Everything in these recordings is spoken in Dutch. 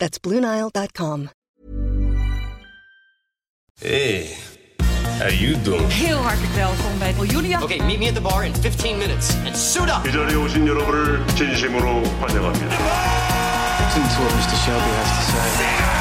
That's BlueNile.com. Hey, how you doing? Heel hartelijk welkom bij Julia. Okay, meet me at the bar in 15 minutes and suit up. 이 자리에 오신 여러분을 진심으로 환영합니다. Listen to what Mr. Shelby has to say.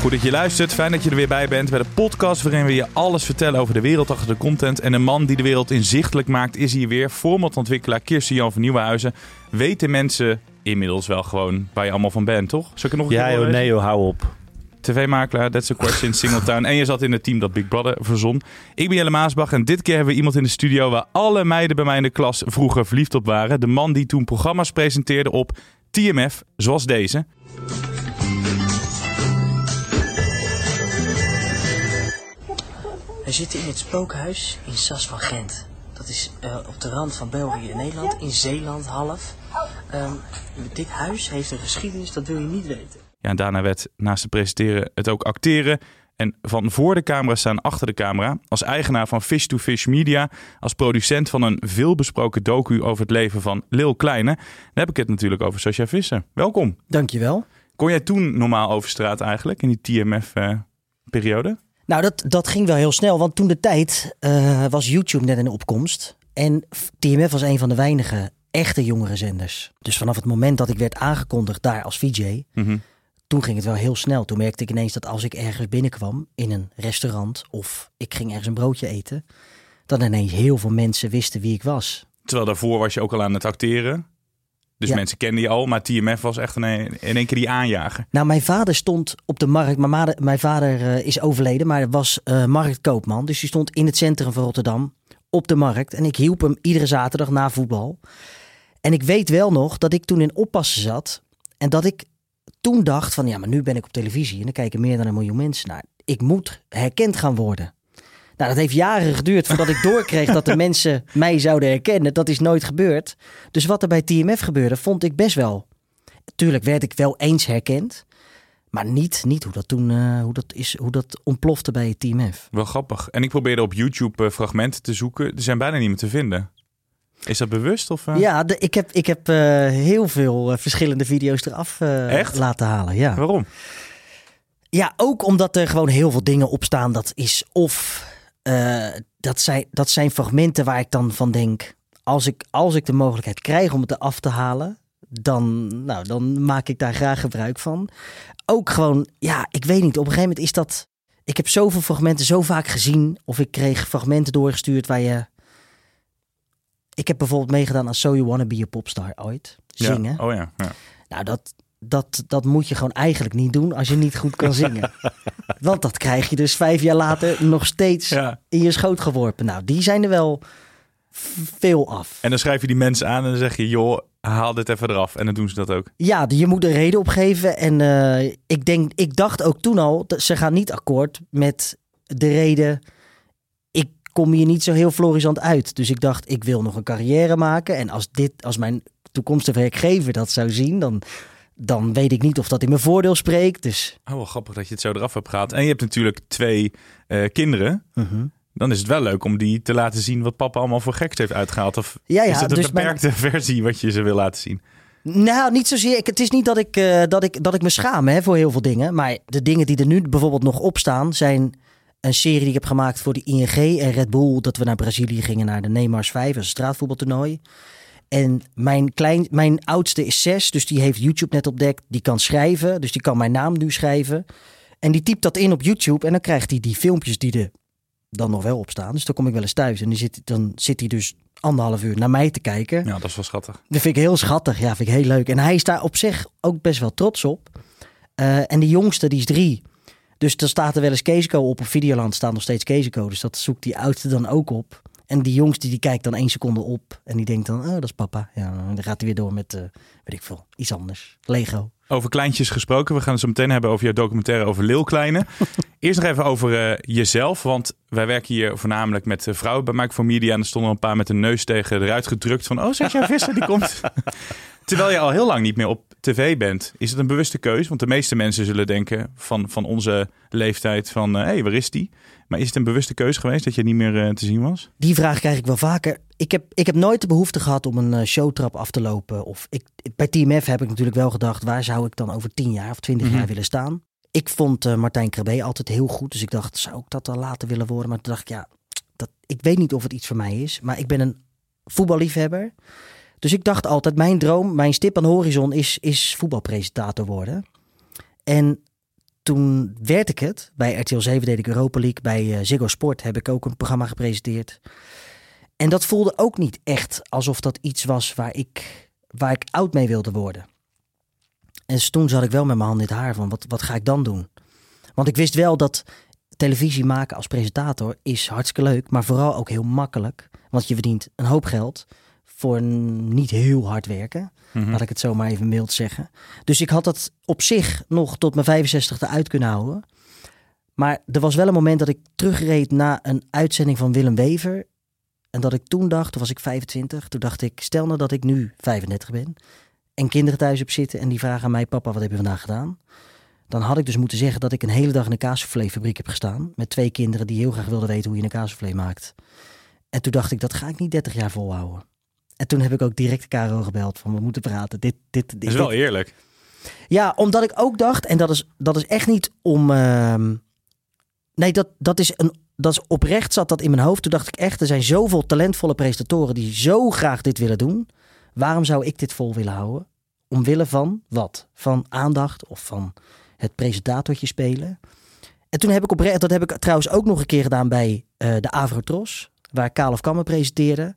Goed dat je luistert. Fijn dat je er weer bij bent bij de podcast waarin we je alles vertellen over de wereld achter de content. En de man die de wereld inzichtelijk maakt is hier weer. Formatontwikkelaar Kirsten Jan van Nieuwenhuizen. Weten mensen inmiddels wel gewoon waar je allemaal van bent, toch? Zal ik er nog een Ja, keer joh, nee, joh, hou op. TV-makelaar, That's a Question, Singletown. En je zat in het team dat Big Brother verzon. Ik ben Jelle Maasbach en dit keer hebben we iemand in de studio... waar alle meiden bij mij in de klas vroeger verliefd op waren. De man die toen programma's presenteerde op TMF, zoals deze. We zitten in het spookhuis in Sas van Gent. Dat is eh, op de rand van België en Nederland, in Zeeland half. Ehm, dit huis heeft een geschiedenis, dat wil je niet weten. Ja, en daarna werd naast het presenteren het ook acteren. En van voor de camera staan achter de camera. Als eigenaar van Fish to Fish Media. Als producent van een veelbesproken docu over het leven van Lil Kleine. Dan heb ik het natuurlijk over Sascha Visser. Welkom. Dankjewel. Kon jij toen normaal over straat eigenlijk, in die TMF-periode? Nou, dat, dat ging wel heel snel, want toen de tijd eh, was YouTube net in de opkomst. En TMF was een van de weinige echte jongere zenders. Dus vanaf het moment dat ik werd aangekondigd daar als VJ, Mhm. toen ging het wel heel snel. Toen merkte ik ineens dat als ik ergens binnenkwam in een restaurant of ik ging ergens een broodje eten, dat ineens heel veel mensen wisten wie ik was. Terwijl daarvoor was je ook al aan het acteren. Dus Ja. mensen kenden je al, maar TMF was echt een, in één keer die aanjager. Nou, mijn vader stond op de markt. Mijn, vader- mijn vader eh, is overleden, maar was eh, marktkoopman. Dus die stond in het centrum van Rotterdam op de markt. En ik hielp hem iedere zaterdag na voetbal. En ik weet wel nog dat ik toen in oppassen zat. En dat ik toen dacht van ja, maar nu ben ik op televisie. En er kijken meer dan een miljoen mensen naar. Ik moet herkend gaan worden. Nou, dat heeft jaren geduurd voordat ik doorkreeg dat de mensen mij zouden herkennen. Dat is nooit gebeurd. Dus wat er bij TMF gebeurde, vond ik best wel. Tuurlijk werd ik wel eens herkend. Maar niet, niet hoe, dat toen, eh, hoe, dat is, hoe dat ontplofte bij het TMF. Wel grappig. En ik probeerde op YouTube eh, fragmenten te zoeken. Er zijn bijna niet meer te vinden. Is dat bewust? Of, eh? Ja, de, ik heb, ik heb eh, heel veel eh, verschillende video's eraf Echt? laten halen. Ja. Waarom? ja, ook omdat er gewoon heel veel dingen op staan. Dat is of dat, zijn, dat zijn fragmenten waar ik dan van denk. Als ik, als ik de mogelijkheid krijg om het eraf te halen, dan, nou, dan maak ik daar graag gebruik van. Ook gewoon, ja, ik weet niet. Op een gegeven moment is dat. Ik heb zoveel fragmenten zo vaak gezien. Of ik kreeg fragmenten doorgestuurd waar je. Ik heb bijvoorbeeld meegedaan aan So You Wanna Be a Popstar ooit. Zingen. Ja. Oh ja. ja. Nou, dat, dat, dat moet je gewoon eigenlijk niet doen als je niet goed kan zingen. Want dat krijg je dus vijf jaar later nog steeds ja. in je schoot geworpen. Nou, die zijn er wel veel af. En dan schrijf je die mensen aan en dan zeg je, joh, haal dit even eraf. En dan doen ze dat ook. Ja, je moet een reden opgeven. En eh, ik, denk, ik dacht ook toen al, ze gaan niet akkoord met de reden... Kom hier niet zo heel florisant uit. Dus ik dacht, ik wil nog een carrière maken. En als, dit, als mijn toekomstige werkgever dat zou zien... dan, dan weet ik niet of dat in mijn voordeel spreekt. Dus Oh, wel grappig dat je het zo eraf hebt gehaald. En je hebt natuurlijk twee eh, kinderen. mhm. Dan is het wel leuk om die te laten zien wat papa allemaal voor geks heeft uitgehaald. Of Ja, ja, is het een dus mijn- beperkte versie wat je ze wil laten zien? Nou, niet zozeer. Ik, het is niet dat ik, eh, dat, ik, dat ik me schaam hè, voor heel veel dingen. Maar de dingen die er nu bijvoorbeeld nog op staan... zijn een serie die ik heb gemaakt voor de ING en Red Bull... dat we naar Brazilië gingen naar de Neymars 5, dat is een straatvoetbaltoernooi. En mijn, klein, mijn oudste is zes, dus die heeft YouTube net ontdekt. Die kan schrijven, dus die kan mijn naam nu schrijven. En die typt dat in op YouTube en dan krijgt hij die filmpjes die er dan nog wel op staan. Dus dan kom ik wel eens thuis en die zit, dan zit hij dus anderhalf uur naar mij te kijken. Ja, dat is wel schattig. Dat vind ik heel schattig. Ja, vind ik heel leuk. En hij is daar op zich ook best wel trots op. Eh, en de jongste, die is drie. Dus er staat er wel eens Keesco op. Op Videoland staat nog steeds Keesco. Dus dat zoekt die oudste dan ook op. En die jongste, die kijkt dan één seconde op. En die denkt dan, oh, dat is papa. Ja, en dan gaat hij weer door met, eh, weet ik veel, iets anders. Lego. Over kleintjes gesproken. We gaan het zo meteen hebben over jouw documentaire over Lil Kleine. Eerst nog even over eh, jezelf. Want wij werken hier voornamelijk met eh, vrouwen bij Mike for Media. En er stonden een paar met een neus tegen eruit gedrukt. Van, oh, zeg jij Visser, die komt. Terwijl je al heel lang niet meer op tv bent. Is het een bewuste keuze? Want de meeste mensen zullen denken van, van onze leeftijd van... hé, hey, waar is die? Maar is het een bewuste keuze geweest dat je niet meer eh, te zien was? Die vraag krijg ik wel vaker. Ik heb, ik heb nooit de behoefte gehad om een eh, showtrap af te lopen. Of ik, bij Team F heb ik natuurlijk wel gedacht, waar zou ik dan over 10 jaar of 20 Mhm. jaar willen staan? Ik vond eh, Martijn Krabbe altijd heel goed. Dus ik dacht, zou ik dat dan later willen worden? Maar toen dacht ik, ja, dat, ik weet niet of het iets voor mij is. Maar ik ben een voetballiefhebber. Dus ik dacht altijd, mijn droom, mijn stip aan de horizon is, is voetbalpresentator worden. En toen werd ik het. Bij RTL 7 deed ik Europa League. Bij eh, Ziggo Sport heb ik ook een programma gepresenteerd. En dat voelde ook niet echt alsof dat iets was waar ik, waar ik oud mee wilde worden. En toen zat ik wel met mijn hand in het haar van wat, wat ga ik dan doen? Want ik wist wel dat televisie maken als presentator is hartstikke leuk, maar vooral ook heel makkelijk. Want je verdient een hoop geld voor niet heel hard werken. Laat ik het zo maar even mild zeggen. Dus ik had dat op zich nog tot mijn 65e uit kunnen houden. Maar er was wel een moment dat ik terugreed na een uitzending van Willem Wever. En dat ik toen dacht, toen was ik 25. Toen dacht ik, stel nou dat ik nu 35 ben. En kinderen thuis heb zitten en die vragen aan mij, papa, wat heb je vandaag gedaan? Dan had ik dus moeten zeggen dat ik een hele dag in een kaassouffléfabriek heb gestaan. Met twee kinderen die heel graag wilden weten hoe je een kaassoufflé maakt. En toen dacht ik, dat ga ik niet 30 jaar volhouden. En toen heb ik ook direct KRO gebeld van we moeten praten. Dit, dit, dit, Dat is wel dit- eerlijk. ja, omdat ik ook dacht, en dat is, dat is echt niet om. ehm, nee, dat, dat, is een, dat is oprecht zat dat in mijn hoofd. Toen dacht ik echt, er zijn zoveel talentvolle presentatoren die zo graag dit willen doen. Waarom zou ik dit vol willen houden? Omwille van wat? Van aandacht of van het presentatortje spelen. En toen heb ik oprecht, dat heb ik trouwens ook nog een keer gedaan bij eh, de Avrotros, waar Kalef Kammer presenteerde.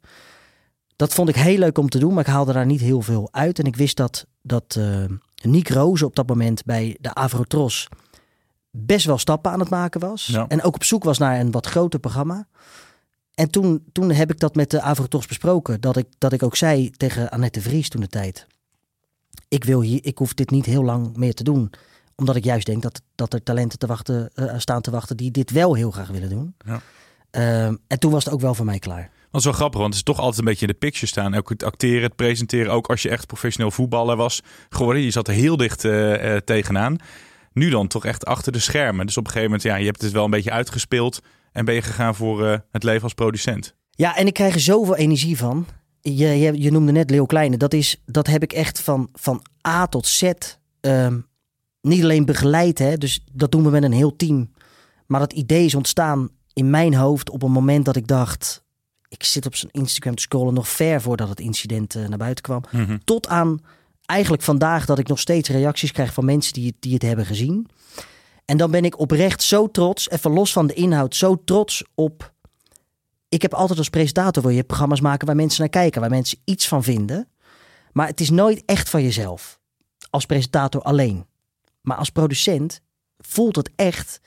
Dat vond ik heel leuk om te doen, maar ik haalde daar niet heel veel uit. En ik wist dat, dat eh Niek Rozen op dat moment bij de Avrotros best wel stappen aan het maken was. Ja. En ook op zoek was naar een wat groter programma. En toen, toen heb ik dat met de Avrotros besproken. Dat ik, dat ik ook zei tegen Annette Vries toen de tijd. Ik, wil hier, ik hoef dit niet heel lang meer te doen. Omdat ik juist denk dat, dat er talenten te wachten, eh, staan te wachten die dit wel heel graag willen doen. Ja. Ehm, en toen was het ook wel voor mij klaar. Is wel grappig, want het is toch altijd een beetje in de picture staan. Ook het acteren, het presenteren. Ook als je echt professioneel voetballer was geworden. Je zat er heel dicht eh, tegenaan. Nu dan toch echt achter de schermen. Dus op een gegeven moment, ja, je hebt het wel een beetje uitgespeeld. En ben je gegaan voor eh, het leven als producent. Ja, en ik krijg er zoveel energie van. Je, je, je noemde net Leo Kleine. Dat, is, dat heb ik echt van, van A tot Z ehm, niet alleen begeleid. Hè, dus dat doen we met een heel team. Maar dat idee is ontstaan in mijn hoofd op een moment dat ik dacht... Ik zit op zijn Instagram te scrollen nog ver voordat het incident eh, naar buiten kwam. Tot aan eigenlijk vandaag dat ik nog steeds reacties krijg van mensen die, het- die het hebben gezien. En dan ben ik oprecht zo trots, even los van de inhoud, zo trots op ik heb altijd als presentator wil je programma's maken waar mensen naar kijken, waar mensen iets van vinden. Maar het is nooit echt van jezelf. Als presentator alleen. Maar als producent voelt het echt.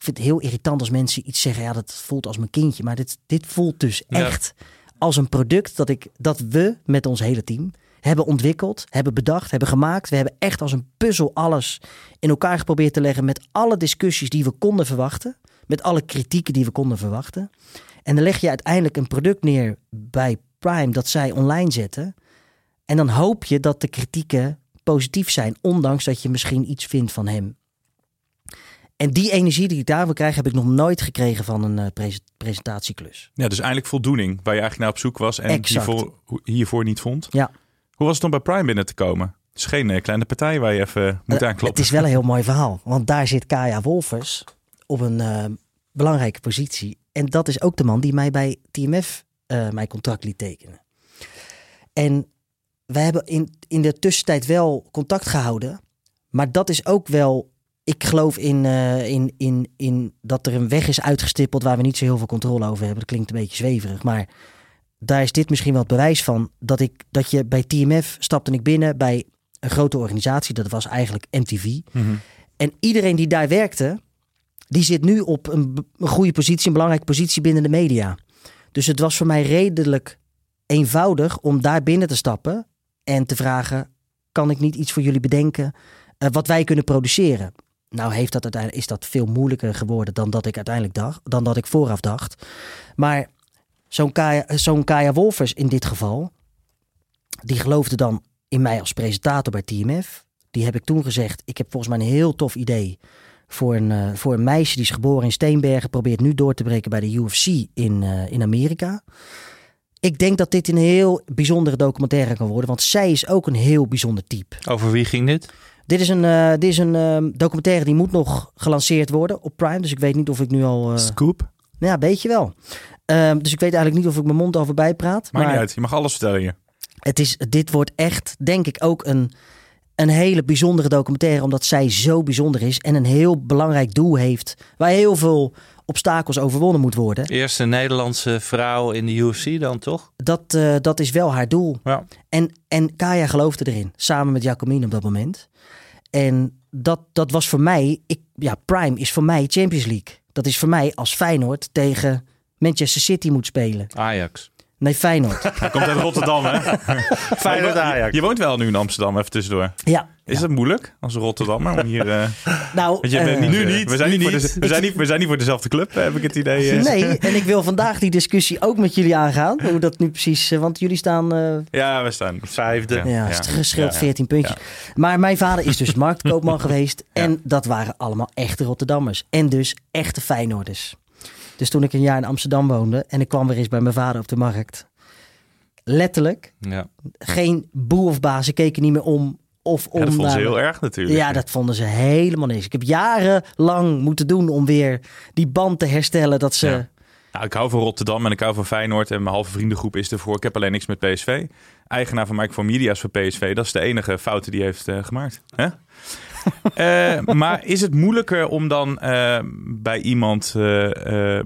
Ik vind het heel irritant als mensen iets zeggen. Ja, dat voelt als mijn kindje. Maar dit, dit voelt dus Ja. echt als een product dat, ik, dat we met ons hele team hebben ontwikkeld, hebben bedacht, hebben gemaakt. We hebben echt als een puzzel alles in elkaar geprobeerd te leggen met alle discussies die we konden verwachten. Met alle kritieken die we konden verwachten. En dan leg je uiteindelijk een product neer bij Prime dat zij online zetten. En dan hoop je dat de kritieken positief zijn, ondanks dat je misschien iets vindt van hem. En die energie die ik daarvoor krijg, heb ik nog nooit gekregen van een eh, pres- presentatieklus. Ja, dus eigenlijk voldoening waar je eigenlijk naar op zoek was. En hiervoor, hiervoor niet vond. Ja, Hoe was het om bij Prime binnen te komen? Het is geen eh, kleine partij waar je even moet Eh, aankloppen. Het is wel een heel mooi verhaal. Want daar zit Kaya Wolfers op een belangrijke positie. En dat is ook de man die mij bij TMF mijn contract liet tekenen. En wij hebben in, in de tussentijd wel contact gehouden. Maar dat is ook wel. Ik geloof in, eh, in, in, in dat er een weg is uitgestippeld waar we niet zo heel veel controle over hebben. Dat klinkt een beetje zweverig. Maar daar is dit misschien wel het bewijs van. Dat, ik, dat je bij TMF stapte ik binnen bij een grote organisatie. Dat was eigenlijk MTV. Mhm. En iedereen die daar werkte, die zit nu op een, goede positie, een belangrijke positie binnen de media. Dus het was voor mij redelijk eenvoudig om daar binnen te stappen en te vragen: kan ik niet iets voor jullie bedenken? eh, wat wij kunnen produceren. Nou heeft dat uiteindelijk, is dat veel moeilijker geworden dan dat ik uiteindelijk dacht, dan dat ik vooraf dacht. Maar zo'n Kaya, zo'n Kaya Wolfers in dit geval, die geloofde dan in mij als presentator bij TMF. Die heb ik toen gezegd, ik heb volgens mij een heel tof idee voor een, eh, voor een meisje die is geboren in Steenbergen, probeert nu door te breken bij de UFC in, eh, in Amerika. Ik denk dat dit een heel bijzondere documentaire kan worden, want zij is ook een heel bijzonder type. Over wie ging dit? Dit is een, eh, dit is een ehm, documentaire die moet nog gelanceerd worden op Prime, dus ik weet niet of ik nu al... eh, Scoop. ja, beetje wel. Ehm, dus ik weet eigenlijk niet of ik mijn mond over bijpraat. Maakt maar niet uit. Je mag alles vertellen hier. het is, dit wordt echt, denk ik, ook een, een hele bijzondere documentaire. Omdat zij zo bijzonder is en een heel belangrijk doel heeft. Waar heel veel obstakels overwonnen moet worden. Eerste Nederlandse vrouw in de UFC dan toch? Dat, eh, dat is wel haar doel. Ja. En, en Kaya geloofde erin. Samen met Jacomine op dat moment. En dat, dat was voor mij... Ik, ja, Prime is voor mij Champions League. Dat is voor mij als Feyenoord tegen Manchester City moet spelen. Ajax. Nee, Feyenoord. Hij komt uit Rotterdam, hè? Feyenoord Je- Ajax. Je woont wel nu in Amsterdam, even tussendoor. ja. Is ja. het moeilijk als Rotterdammer om hier... eh, Nou, je eh, niet, nu eh, niet, We zijn nu niet, voor niet. de- we, zijn niet, we zijn niet voor dezelfde club, heb ik het idee. Nee, en ik wil vandaag die discussie ook met jullie aangaan. Hoe dat nu precies... Want jullie staan... eh, Ja, we staan Vijfde. Ja. ja, het gescheeld Ja. 14 puntjes. Maar mijn vader is dus marktkoopman geweest. En dat waren allemaal echte Rotterdammers. En dus echte Feyenoorders. Dus toen ik een jaar in Amsterdam woonde... en ik kwam weer eens bij mijn vader op de markt... letterlijk, Ja. geen boer of baas. Ze keken niet meer om of om Ja, dat vond ze heel erg natuurlijk. Ja, dat vonden ze helemaal niks. Ik heb jarenlang moeten doen om weer die band te herstellen. Dat ze... Ja. Nou, ik hou van Rotterdam en ik hou van Feyenoord. En mijn halve vriendengroep is ervoor. Ik heb alleen niks met PSV. Eigenaar van Mike van Media is voor PSV. Dat is de enige fout die hij heeft eh, gemaakt. Hè? Eh, maar is het moeilijker om dan eh, bij iemand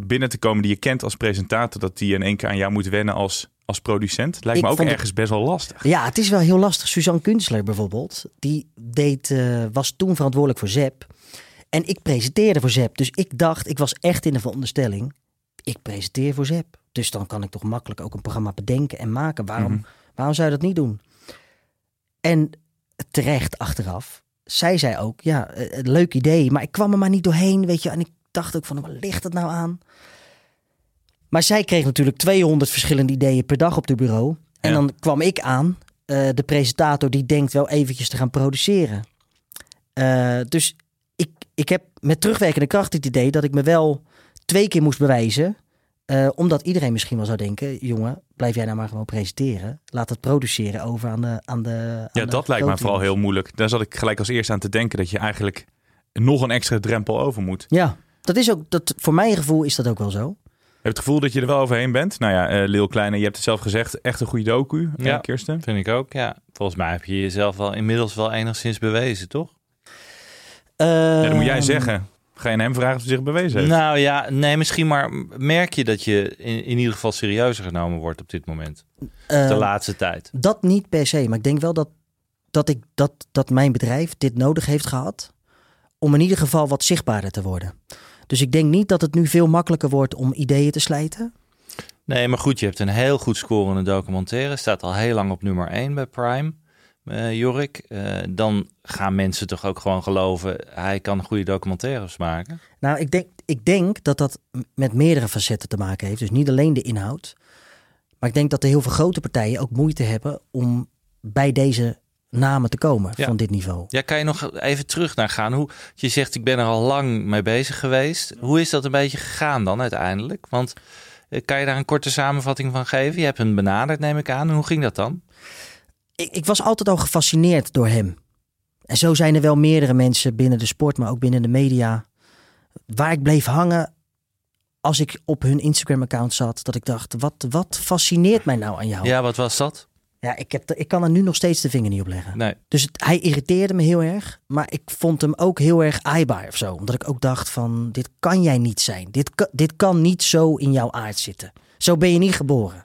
binnen te komen die je kent als presentator... dat die in één keer aan jou moet wennen als, als producent? Lijkt Ik me ook het- ergens best wel lastig. Ja, het is wel heel lastig. Suzanne Kunstler bijvoorbeeld, die deed, was toen verantwoordelijk voor ZEP. En ik presenteerde voor ZEP. Dus ik dacht, ik was echt in de veronderstelling, ik presenteer voor ZEP. Dus dan kan ik toch makkelijk ook een programma bedenken en maken. Waarom, Mhm. Waarom zou je dat niet doen? En terecht achteraf, zij zei ook, ja, eh, een leuk idee, maar ik kwam er maar niet doorheen, weet je. En ik dacht ook van, waar ligt het nou aan? Maar zij kreeg natuurlijk 200 verschillende ideeën per dag op de bureau. En Ja. dan kwam ik aan, eh, de presentator die denkt wel eventjes te gaan produceren. Eh, dus ik, ik heb met terugwerkende kracht het idee dat ik me wel twee keer moest bewijzen. Eh, omdat iedereen misschien wel zou denken, jongen, blijf jij nou maar gewoon presenteren. Laat het produceren over aan de aan de aan Ja, de dat lijkt me vooral heel moeilijk. Daar zat ik gelijk als eerste aan te denken... dat je eigenlijk nog een extra drempel over moet. Ja, dat is ook, dat, voor mijn gevoel is dat ook wel zo. Heb je het gevoel dat je er wel overheen bent? Nou ja, eh Lil Kleine, je hebt het zelf gezegd. Echt een goede docu, eh, Ja. Kirsten. Vind ik ook, ja. Volgens mij heb je jezelf wel inmiddels wel enigszins bewezen, toch? Ja, dat moet jij zeggen. Ga je hem vragen of hij zich bewezen heeft? Nou ja, nee, misschien maar merk je dat je in, in ieder geval serieuzer genomen wordt op dit moment. eh, De laatste tijd. Dat niet per se, maar ik denk wel dat, dat, ik, dat, dat mijn bedrijf dit nodig heeft gehad om in ieder geval wat zichtbaarder te worden. Dus ik denk niet dat het nu veel makkelijker wordt om ideeën te slijten. Nee, maar goed, je hebt een heel goed scorende documentaire. Staat al heel lang op nummer 1 bij Prime, eh, Jorik. Eh, dan gaan mensen toch ook gewoon geloven, hij kan goede documentaires maken. Nou, ik denk, ik denk dat dat met meerdere facetten te maken heeft. Dus niet alleen de inhoud. Maar ik denk dat er heel veel grote partijen ook moeite hebben om bij deze namen te komen Ja. van dit niveau. Ja, kan je nog even terug naar gaan? Hoe, je zegt, ik ben er al lang mee bezig geweest. Hoe is dat een beetje gegaan dan uiteindelijk? Want eh, kan je daar een korte samenvatting van geven? Je hebt hem benaderd, neem ik aan. Hoe ging dat dan? Ik, ik was altijd al gefascineerd door hem. En zo zijn er wel meerdere mensen binnen de sport, maar ook binnen de media. Waar ik bleef hangen als ik op hun Instagram-account zat. Dat ik dacht, wat, wat fascineert mij nou aan jou? Ja, wat was dat? Ja, ik, heb, ik kan er nu nog steeds de vinger niet op leggen. Nee. Dus het, hij irriteerde me heel erg. Maar ik vond hem ook heel erg aaibaar of zo. Omdat ik ook dacht van, dit kan jij niet zijn. Dit, dit kan niet zo in jouw aard zitten. Zo ben je niet geboren.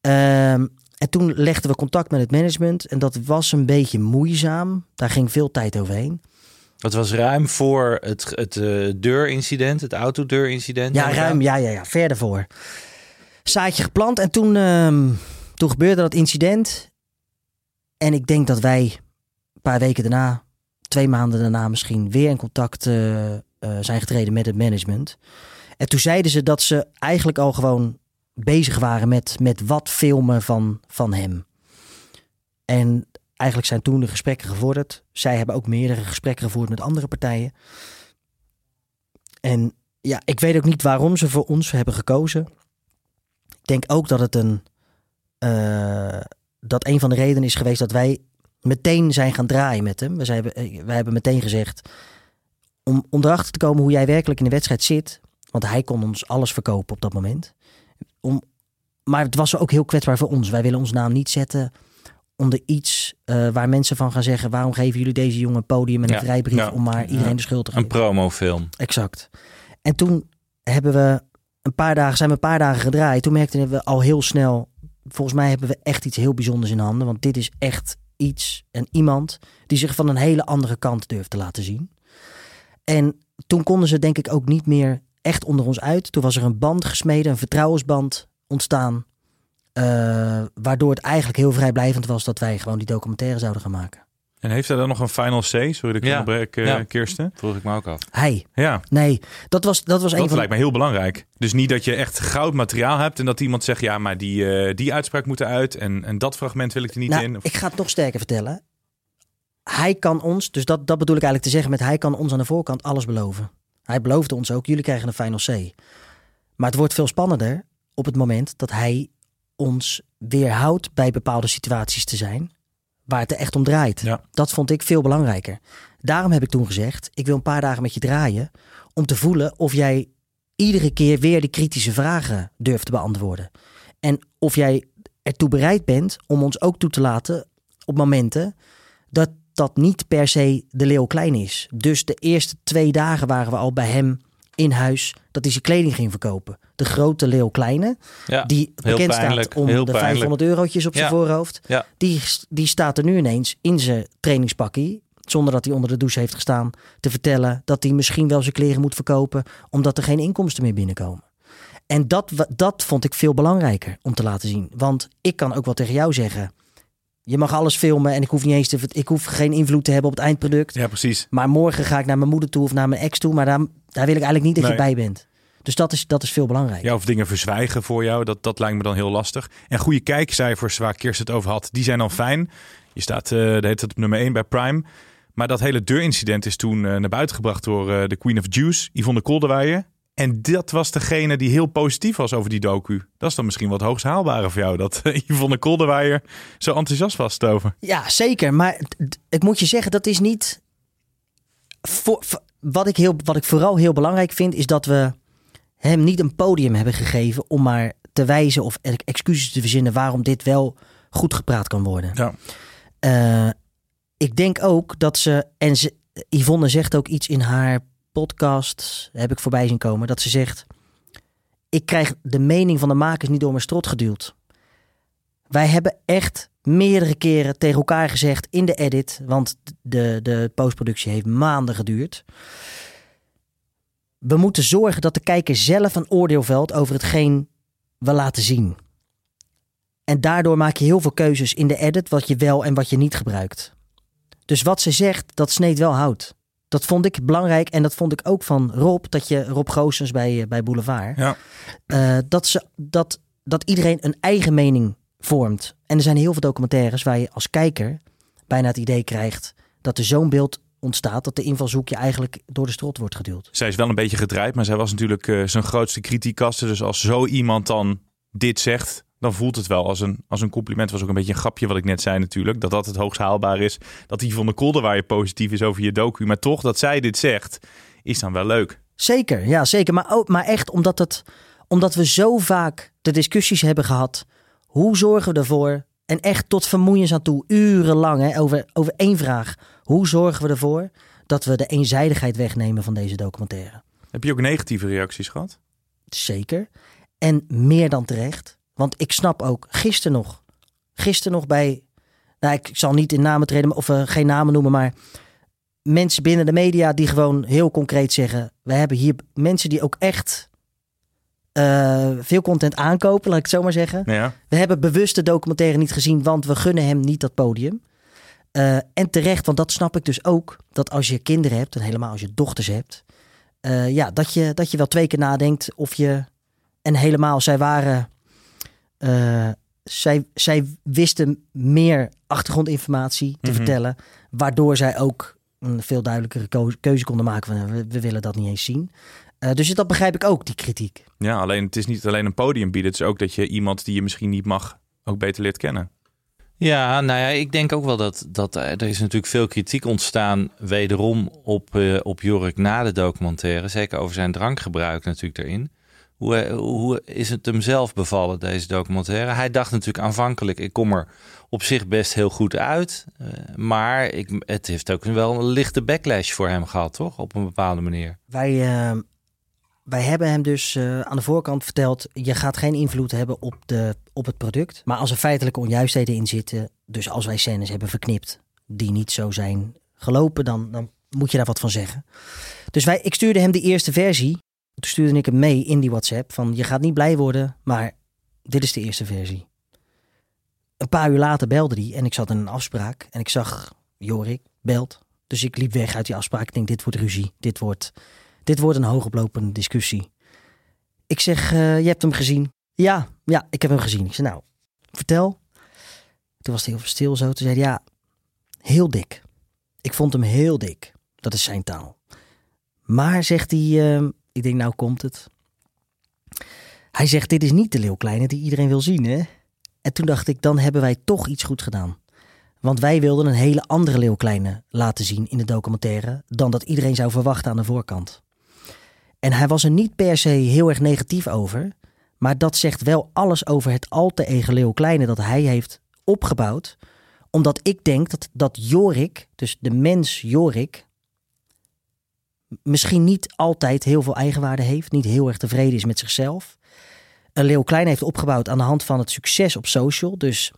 Ehm, en toen legden we contact met het management. En dat was een beetje moeizaam. Daar ging veel tijd overheen. Dat was ruim voor het, het eh, deurincident, het autodeurincident. Ja, ruim. Ja, ja, ja. Verder voor. Zaadje geplant. En toen, ehm, toen gebeurde dat incident. En ik denk dat wij een paar weken daarna twee maanden daarna misschien weer in contact eh, eh, zijn getreden met het management. En toen zeiden ze dat ze eigenlijk al gewoon bezig waren met, met wat filmen van, van hem. En eigenlijk zijn toen de gesprekken gevorderd. Zij hebben ook meerdere gesprekken gevoerd met andere partijen. En ja, ik weet ook niet waarom ze voor ons hebben gekozen. Ik denk ook dat het een. eh, dat een van de redenen is geweest dat wij meteen zijn gaan draaien met hem. We zijn, wij hebben meteen gezegd. Om, om erachter te komen hoe jij werkelijk in de wedstrijd zit. Want hij kon ons alles verkopen op dat moment. Om, maar het was ook heel kwetsbaar voor ons. Wij willen ons naam niet zetten onder iets eh, waar mensen van gaan zeggen: waarom geven jullie deze jongen een podium en een Ja, vrijbrief ja, om maar iedereen ja. de schuld te Een geven? promofilm. Exact. En toen hebben we een paar dagen, zijn we een paar dagen gedraaid. Toen merkten we al heel snel, volgens mij hebben we echt iets heel bijzonders in handen. Want dit is echt iets en iemand die zich van een hele andere kant durft te laten zien. En toen konden ze denk ik ook niet meer echt onder ons uit. Toen was er een band gesmeden, een vertrouwensband ontstaan. eh, waardoor het eigenlijk heel vrijblijvend was dat wij gewoon die documentaire zouden gaan maken. En heeft hij dan nog een final C? Sorry dat ik Ja. je onderbreek, eh, Ja. Kirsten. Vroeg ik me ook af. Hij, Ja, nee, dat was, dat was een dat van lijkt me heel belangrijk. Dus niet dat je echt goud materiaal hebt en dat iemand zegt... ja, maar die, eh, die uitspraak moet eruit en, en dat fragment wil ik er niet Nou, in. Of- Ik ga het nog sterker vertellen. Hij kan ons, dus dat, dat bedoel ik eigenlijk te zeggen met hij kan ons aan de voorkant alles beloven. Hij beloofde ons ook, jullie krijgen een final C. Maar het wordt veel spannender op het moment dat hij ons weerhoudt bij bepaalde situaties te zijn waar het er echt om draait. Ja. Dat vond ik veel belangrijker. Daarom heb ik toen gezegd, ik wil een paar dagen met je draaien om te voelen of jij iedere keer weer die kritische vragen durft te beantwoorden. En of jij ertoe bereid bent om ons ook toe te laten op momenten dat dat niet per se de leeuw klein is. Dus de eerste twee dagen waren we al bij hem in huis dat hij zijn kleding ging verkopen. De grote leeuw kleine, Ja, die bekend staat om de pijnlijk. 500 eurotjes op zijn Ja. voorhoofd. Ja. Die, die staat er nu ineens in zijn trainingspakkie. Zonder dat hij onder de douche heeft gestaan. Te vertellen dat hij misschien wel zijn kleren moet verkopen. Omdat er geen inkomsten meer binnenkomen. En dat, dat vond ik veel belangrijker om te laten zien. Want ik kan ook wel tegen jou zeggen. Je mag alles filmen en ik hoef, niet eens te, ik hoef geen invloed te hebben op het eindproduct. Ja, precies. Maar morgen ga ik naar mijn moeder toe of naar mijn ex toe. Maar daar, daar wil ik eigenlijk niet dat je bij bent. Dus dat is, dat is veel belangrijker. Ja, of dingen verzwijgen voor jou, dat, dat lijkt me dan heel lastig. En goede kijkcijfers, waar Kirsten het over had, die zijn dan fijn. Je staat, eh de heet het op nummer 1 bij Prime. Maar dat hele deurincident is toen eh, naar buiten gebracht door eh, de Queen of Juice, Yvonne Kolderweijer. En dat was degene die heel positief was over die docu. Dat is dan misschien wat hoogst haalbare voor jou, dat eh, Yvonne Kolderweijer zo enthousiast was over. Ja, zeker. Maar ik moet je zeggen, dat is niet. Voor, wat, ik heel, wat ik vooral heel belangrijk vind, is dat we hem niet een podium hebben gegeven om maar te wijzen of excuses te verzinnen waarom dit wel goed gepraat kan worden. Ja. Eh, ik denk ook dat ze, en ze, Yvonne zegt ook iets in haar podcast, heb ik voorbij zien komen, dat ze zegt: Ik krijg de mening van de makers niet door mijn strot geduwd. Wij hebben echt meerdere keren tegen elkaar gezegd in de edit, want de, de postproductie heeft maanden geduurd. We moeten zorgen dat de kijker zelf een oordeel velt over hetgeen we laten zien. En daardoor maak je heel veel keuzes in de edit wat je wel en wat je niet gebruikt. Dus wat ze zegt, dat sneed wel hout. Dat vond ik belangrijk en dat vond ik ook van Rob, dat je Rob Goossens bij, eh, bij Boulevard. Ja. Eh, dat, ze, dat, dat iedereen een eigen mening vormt. En er zijn heel veel documentaires waar je als kijker bijna het idee krijgt dat er zo'n beeld ontstaat dat de invalshoek je eigenlijk door de strot wordt geduwd. Zij is wel een beetje gedraaid, maar zij was natuurlijk eh, zijn grootste kritiekaster. Dus als zo iemand dan dit zegt, dan voelt het wel als een, als een compliment. was ook een beetje een grapje wat ik net zei natuurlijk. Dat dat het hoogst haalbaar is. Dat die van de Kolder waar je positief is over je docu. Maar toch, dat zij dit zegt, is dan wel leuk. Zeker, ja zeker. Maar, ook, maar echt omdat, het, omdat we zo vaak de discussies hebben gehad. Hoe zorgen we ervoor? En echt tot vermoeiens aan toe, urenlang hè, over, over één vraag. Hoe zorgen we ervoor dat we de eenzijdigheid wegnemen van deze documentaire? Heb je ook negatieve reacties gehad? Zeker. En meer dan terecht. Want ik snap ook, gisteren nog. Gisteren nog bij, nou ik zal niet in namen treden of uh, geen namen noemen, maar mensen binnen de media die gewoon heel concreet zeggen: we hebben hier mensen die ook echt uh, veel content aankopen, laat ik het zo maar zeggen. Ja. We hebben bewust de documentaire niet gezien, want we gunnen hem niet dat podium. Eh, en terecht, want dat snap ik dus ook. Dat als je kinderen hebt, en helemaal als je dochters hebt. eh, ja, dat je, dat je wel twee keer nadenkt of je. En helemaal, zij waren. Eh, zij, zij wisten meer achtergrondinformatie te Mhm. vertellen. Waardoor zij ook een veel duidelijkere keuze, konden maken van we, we willen dat niet eens zien. Eh, dus dat begrijp ik ook, die kritiek. Ja, alleen het is niet alleen een podium bieden. Het is ook dat je iemand die je misschien niet mag ook beter leert kennen. Ja, nou ja, ik denk ook wel dat, dat eh, er is natuurlijk veel kritiek ontstaan wederom op, eh, op Jorik na de documentaire. Zeker over zijn drankgebruik natuurlijk erin. Hoe, is het hem zelf bevallen, deze documentaire? Hij dacht natuurlijk aanvankelijk, ik kom er op zich best heel goed uit. Eh, maar ik, het heeft ook wel een lichte backlash voor hem gehad, toch? Op een bepaalde manier. Wij, eh, wij hebben hem dus eh, aan de voorkant verteld: je gaat geen invloed hebben op, de, op het product. Maar als er feitelijke onjuistheden in zitten, dus als wij scènes hebben verknipt die niet zo zijn gelopen, dan, dan moet je daar wat van zeggen. Dus wij, ik stuurde hem de eerste versie. Toen stuurde ik hem mee in die WhatsApp van je gaat niet blij worden, maar dit is de eerste versie. Een paar uur later belde hij en ik zat in een afspraak en ik zag Jorik belt. Dus ik liep weg uit die afspraak. Ik denk dit wordt ruzie, dit wordt dit wordt een hoogoplopende discussie. Ik zeg, eh, je hebt hem gezien? Ja, ja, ik heb hem gezien. Ik zeg, nou, vertel. Toen was hij heel stil zo. Toen zei hij, ja, heel dik. Ik vond hem heel dik. Dat is zijn taal. Maar, zegt hij, eh, ik denk, nou komt het. Hij zegt, dit is niet de Leeuw Kleine die iedereen wil zien, hè? En toen dacht ik, dan hebben wij toch iets goed gedaan. Want wij wilden een hele andere Leeuw Kleine laten zien in de documentaire... dan dat iedereen zou verwachten aan de voorkant. En hij was er niet per se heel erg negatief over. Maar dat zegt wel alles over het alter ego Leeuw Kleine dat hij heeft opgebouwd. Omdat ik denk dat, dat Jorik, dus de mens Jorik, misschien niet altijd heel veel eigenwaarde heeft. Niet heel erg tevreden is met zichzelf. Een Leeuw Kleine heeft opgebouwd aan de hand van het succes op social. Dus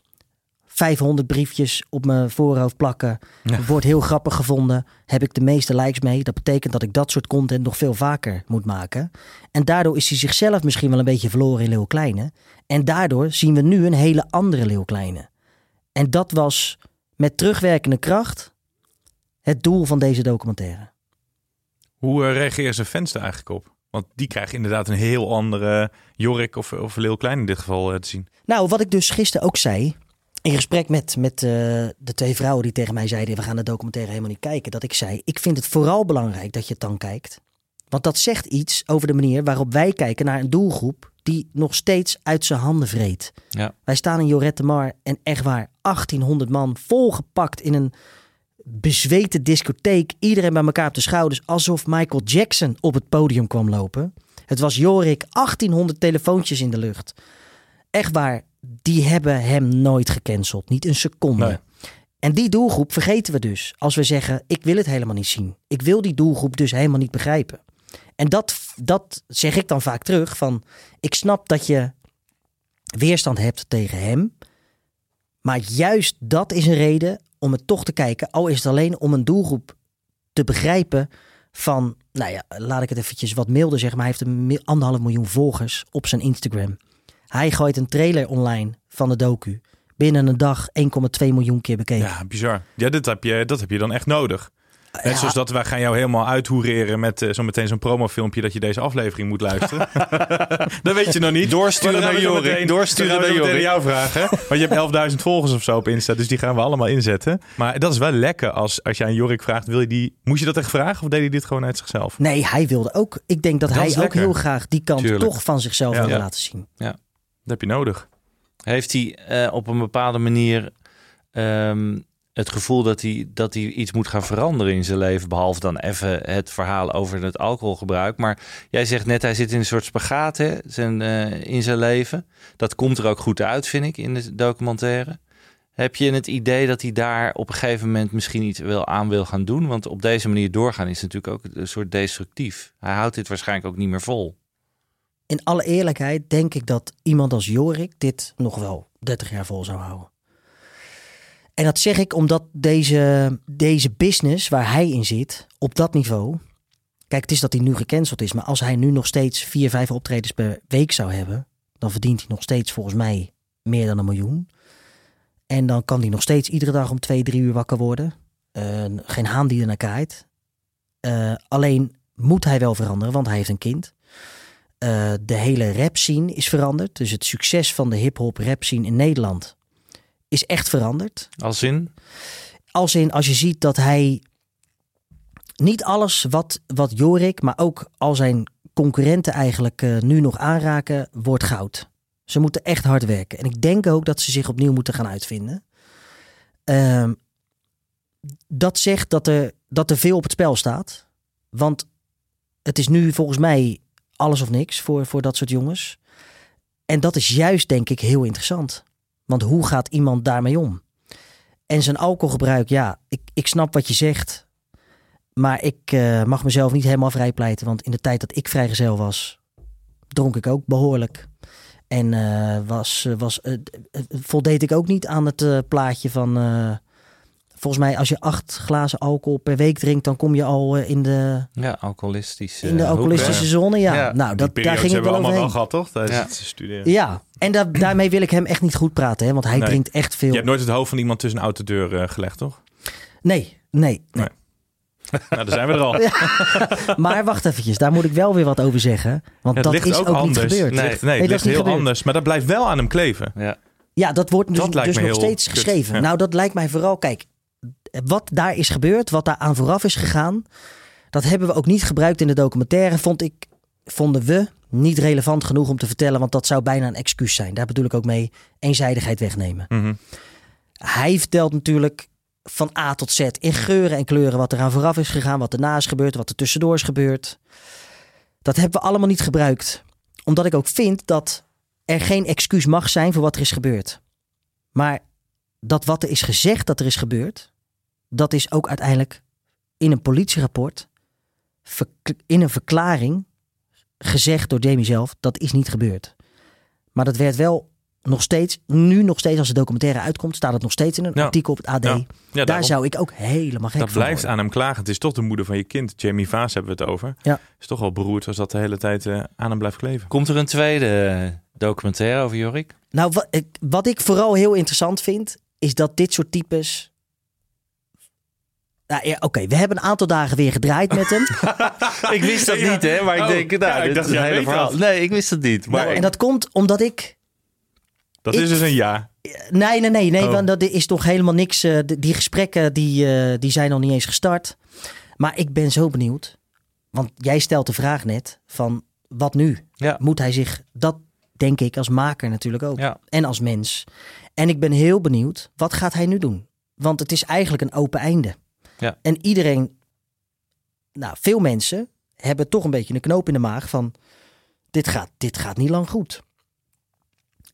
500 briefjes op mijn voorhoofd plakken. Wordt heel grappig gevonden. Heb ik de meeste likes mee. Dat betekent dat ik dat soort content nog veel vaker moet maken. En daardoor is hij zichzelf misschien wel een beetje verloren in Leeuw Kleine. En daardoor zien we nu een hele andere Leeuw Kleine. En dat was met terugwerkende kracht het doel van deze documentaire. Hoe uh, reageren zijn fans er eigenlijk op? Want die krijgen inderdaad een heel andere Jorik of, of Leeuw Klein in dit geval uh, te zien. Nou, wat ik dus gisteren ook zei in gesprek met, met uh, de twee vrouwen die tegen mij zeiden: we gaan de documentaire helemaal niet kijken. Dat ik zei: ik vind het vooral belangrijk dat je het dan kijkt. Want dat zegt iets over de manier waarop wij kijken naar een doelgroep die nog steeds uit zijn handen vreet. Ja. Wij staan in Jorette Mar en echt waar 1800 man volgepakt in een bezweten discotheek. Iedereen bij elkaar op de schouders alsof Michael Jackson op het podium kwam lopen. Het was Jorik, 1800 telefoontjes in de lucht. Echt waar, die hebben hem nooit gecanceld. Niet een seconde. Nee. En die doelgroep vergeten we dus. Als we zeggen, ik wil het helemaal niet zien. Ik wil die doelgroep dus helemaal niet begrijpen. En dat, dat zeg ik dan vaak terug. Van, ik snap dat je weerstand hebt tegen hem. Maar juist dat is een reden om het toch te kijken. Al is het alleen om een doelgroep te begrijpen van... Nou ja, laat ik het eventjes wat milder zeggen. Maar hij heeft een anderhalf miljoen volgers op zijn Instagram. Hij gooit een trailer online van de docu. Binnen een dag 1,2 miljoen keer bekeken. Ja, bizar. Ja, dit heb je, dat heb je dan echt nodig. Net Ja. zoals dat wij gaan jou helemaal uithoereren met uh, zometeen zo'n promofilmpje dat je deze aflevering moet luisteren. dat weet je nog niet. Doorsturen naar Jorik. Doorsturen naar Jorik. jou vragen. Want je hebt 11.000 volgers of zo op Insta, dus die gaan we allemaal inzetten. Maar dat is wel lekker als, als je aan Jorik vraagt, wil je die... Moest je dat echt vragen of deed hij dit gewoon uit zichzelf? Nee, hij wilde ook. Ik denk dat, Dat hij ook lekker. heel graag die kant Tuurlijk. toch van zichzelf Ja. Ja. laten zien. Dat heb je nodig. Heeft hij eh, op een bepaalde manier ehm, het gevoel dat hij, dat hij iets moet gaan veranderen in zijn leven? Behalve dan even het verhaal over het alcoholgebruik. Maar jij zegt net, hij zit in een soort spagaat zijn, eh, in zijn leven. Dat komt er ook goed uit, vind ik, in de documentaire. Heb je het idee dat hij daar op een gegeven moment misschien iets wel aan wil gaan doen? Want op deze manier doorgaan is natuurlijk ook een soort destructief. Hij houdt dit waarschijnlijk ook niet meer vol. In alle eerlijkheid denk ik dat iemand als Jorik dit nog wel 30 jaar vol zou houden. En dat zeg ik omdat deze, deze business waar hij in zit, op dat niveau. Kijk, het is dat hij nu gecanceld is, maar als hij nu nog steeds vier, vijf optredens per week zou hebben, dan verdient hij nog steeds volgens mij meer dan een miljoen. En dan kan hij nog steeds iedere dag om twee, drie uur wakker worden. Eh, geen haan die er naar kijkt. Eh, alleen moet hij wel veranderen, want hij heeft een kind. Eh, de hele rap scene is veranderd. Dus het succes van de hip-hop rap scene in Nederland is echt veranderd. Als in? Als in, als je ziet dat hij niet alles wat, wat Jorik, maar ook al zijn concurrenten eigenlijk eh, nu nog aanraken, wordt goud. Ze moeten echt hard werken. En ik denk ook dat ze zich opnieuw moeten gaan uitvinden. Ehm, dat zegt dat er, dat er veel op het spel staat. Want het is nu volgens mij alles of niks voor, voor dat soort jongens. En dat is juist, denk ik, heel interessant. Want hoe gaat iemand daarmee om? En zijn alcoholgebruik, ja, ik, ik snap wat je zegt. Maar ik eh, mag mezelf niet helemaal vrijpleiten. Want in de tijd dat ik vrijgezel was, dronk ik ook behoorlijk. En eh, was, was, eh, eh, voldeed ik ook niet aan het plaatje van... volgens mij als je acht glazen alcohol per week drinkt... dan kom je al eh, in de, Ja, alcoholistisch. in de hoek, alcoholistische zone. Ja, Ja, nou, dat, daar periodes ging we wel allemaal wel gehad, toch? Tijdens Ja. het studeren. Ja, en da- daarmee wil ik hem echt niet goed praten. Hè, want hij Nee. drinkt echt veel. Je hebt nooit het hoofd van iemand tussen een auto deur eh, gelegd, toch? Nee, nee, nee. Nou, daar zijn we er al. Maar wacht eventjes, daar moet ik wel weer wat over zeggen. Want Het dat ligt is ook, ook, anders. niet gebeurd. Het Nee. ligt, nee, Nee, het dat ligt is niet heel gebeurd. anders. Maar dat blijft wel aan hem kleven. Ja. Ja, dat wordt dus, Dat dus nog steeds kut, geschreven. ja. Nou, dat lijkt mij vooral, kijk, wat daar is gebeurd, wat daar aan vooraf is gegaan, dat hebben we ook niet gebruikt in de documentaire, vond ik, vonden we niet relevant genoeg om te vertellen, want dat zou bijna een excuus zijn. Daar bedoel ik ook mee eenzijdigheid wegnemen. Mhm. Hij vertelt natuurlijk van A tot Z in geuren en kleuren wat er aan vooraf is gegaan, wat erna is gebeurd, wat er tussendoor is gebeurd. Dat hebben we allemaal niet gebruikt. Omdat ik ook vind dat er geen excuus mag zijn voor wat er is gebeurd. Maar dat wat er is gezegd dat er is gebeurd, dat is ook uiteindelijk in een politierapport, in een verklaring gezegd door Jamie zelf, dat is niet gebeurd. Maar dat werd wel nog steeds, nu nog steeds als de documentaire uitkomt, staat het nog steeds in een Ja. artikel op het AD. Ja. Ja, Daar daarom. zou ik ook helemaal gek dat van blijft worden. aan hem klagen. Het is toch de moeder van je kind. Jamie Vaas hebben we het over. Ja. Is toch wel beroerd als dat de hele tijd eh, aan hem blijft kleven. Komt er een tweede eh, documentaire over Jorik? Nou, wat ik, wat ik vooral heel interessant vind, is dat dit soort types. Nou, ja, Oké, we hebben een aantal dagen weer gedraaid met hem. ik wist dat Ja. niet, hè? Maar ik Oh, denk, nou, ja, ik dit dacht, is een hele verhaal. dat. Nee, ik wist het niet. Maar Nou, en dat komt omdat ik. Dat Ik- is dus een ja. Nee, nee, nee, nee Oh. want dat is toch helemaal niks. eh, die, gesprekken die, eh, die zijn nog niet eens gestart. Maar ik ben zo benieuwd. Want jij stelt de vraag net van wat nu? Ja. Moet hij zich, dat denk ik als maker natuurlijk ook. Ja. En als mens. En ik ben heel benieuwd, wat gaat hij nu doen? Want het is eigenlijk een open einde. Ja. En iedereen, nou veel mensen hebben toch een beetje een knoop in de maag van dit gaat, dit gaat niet lang goed.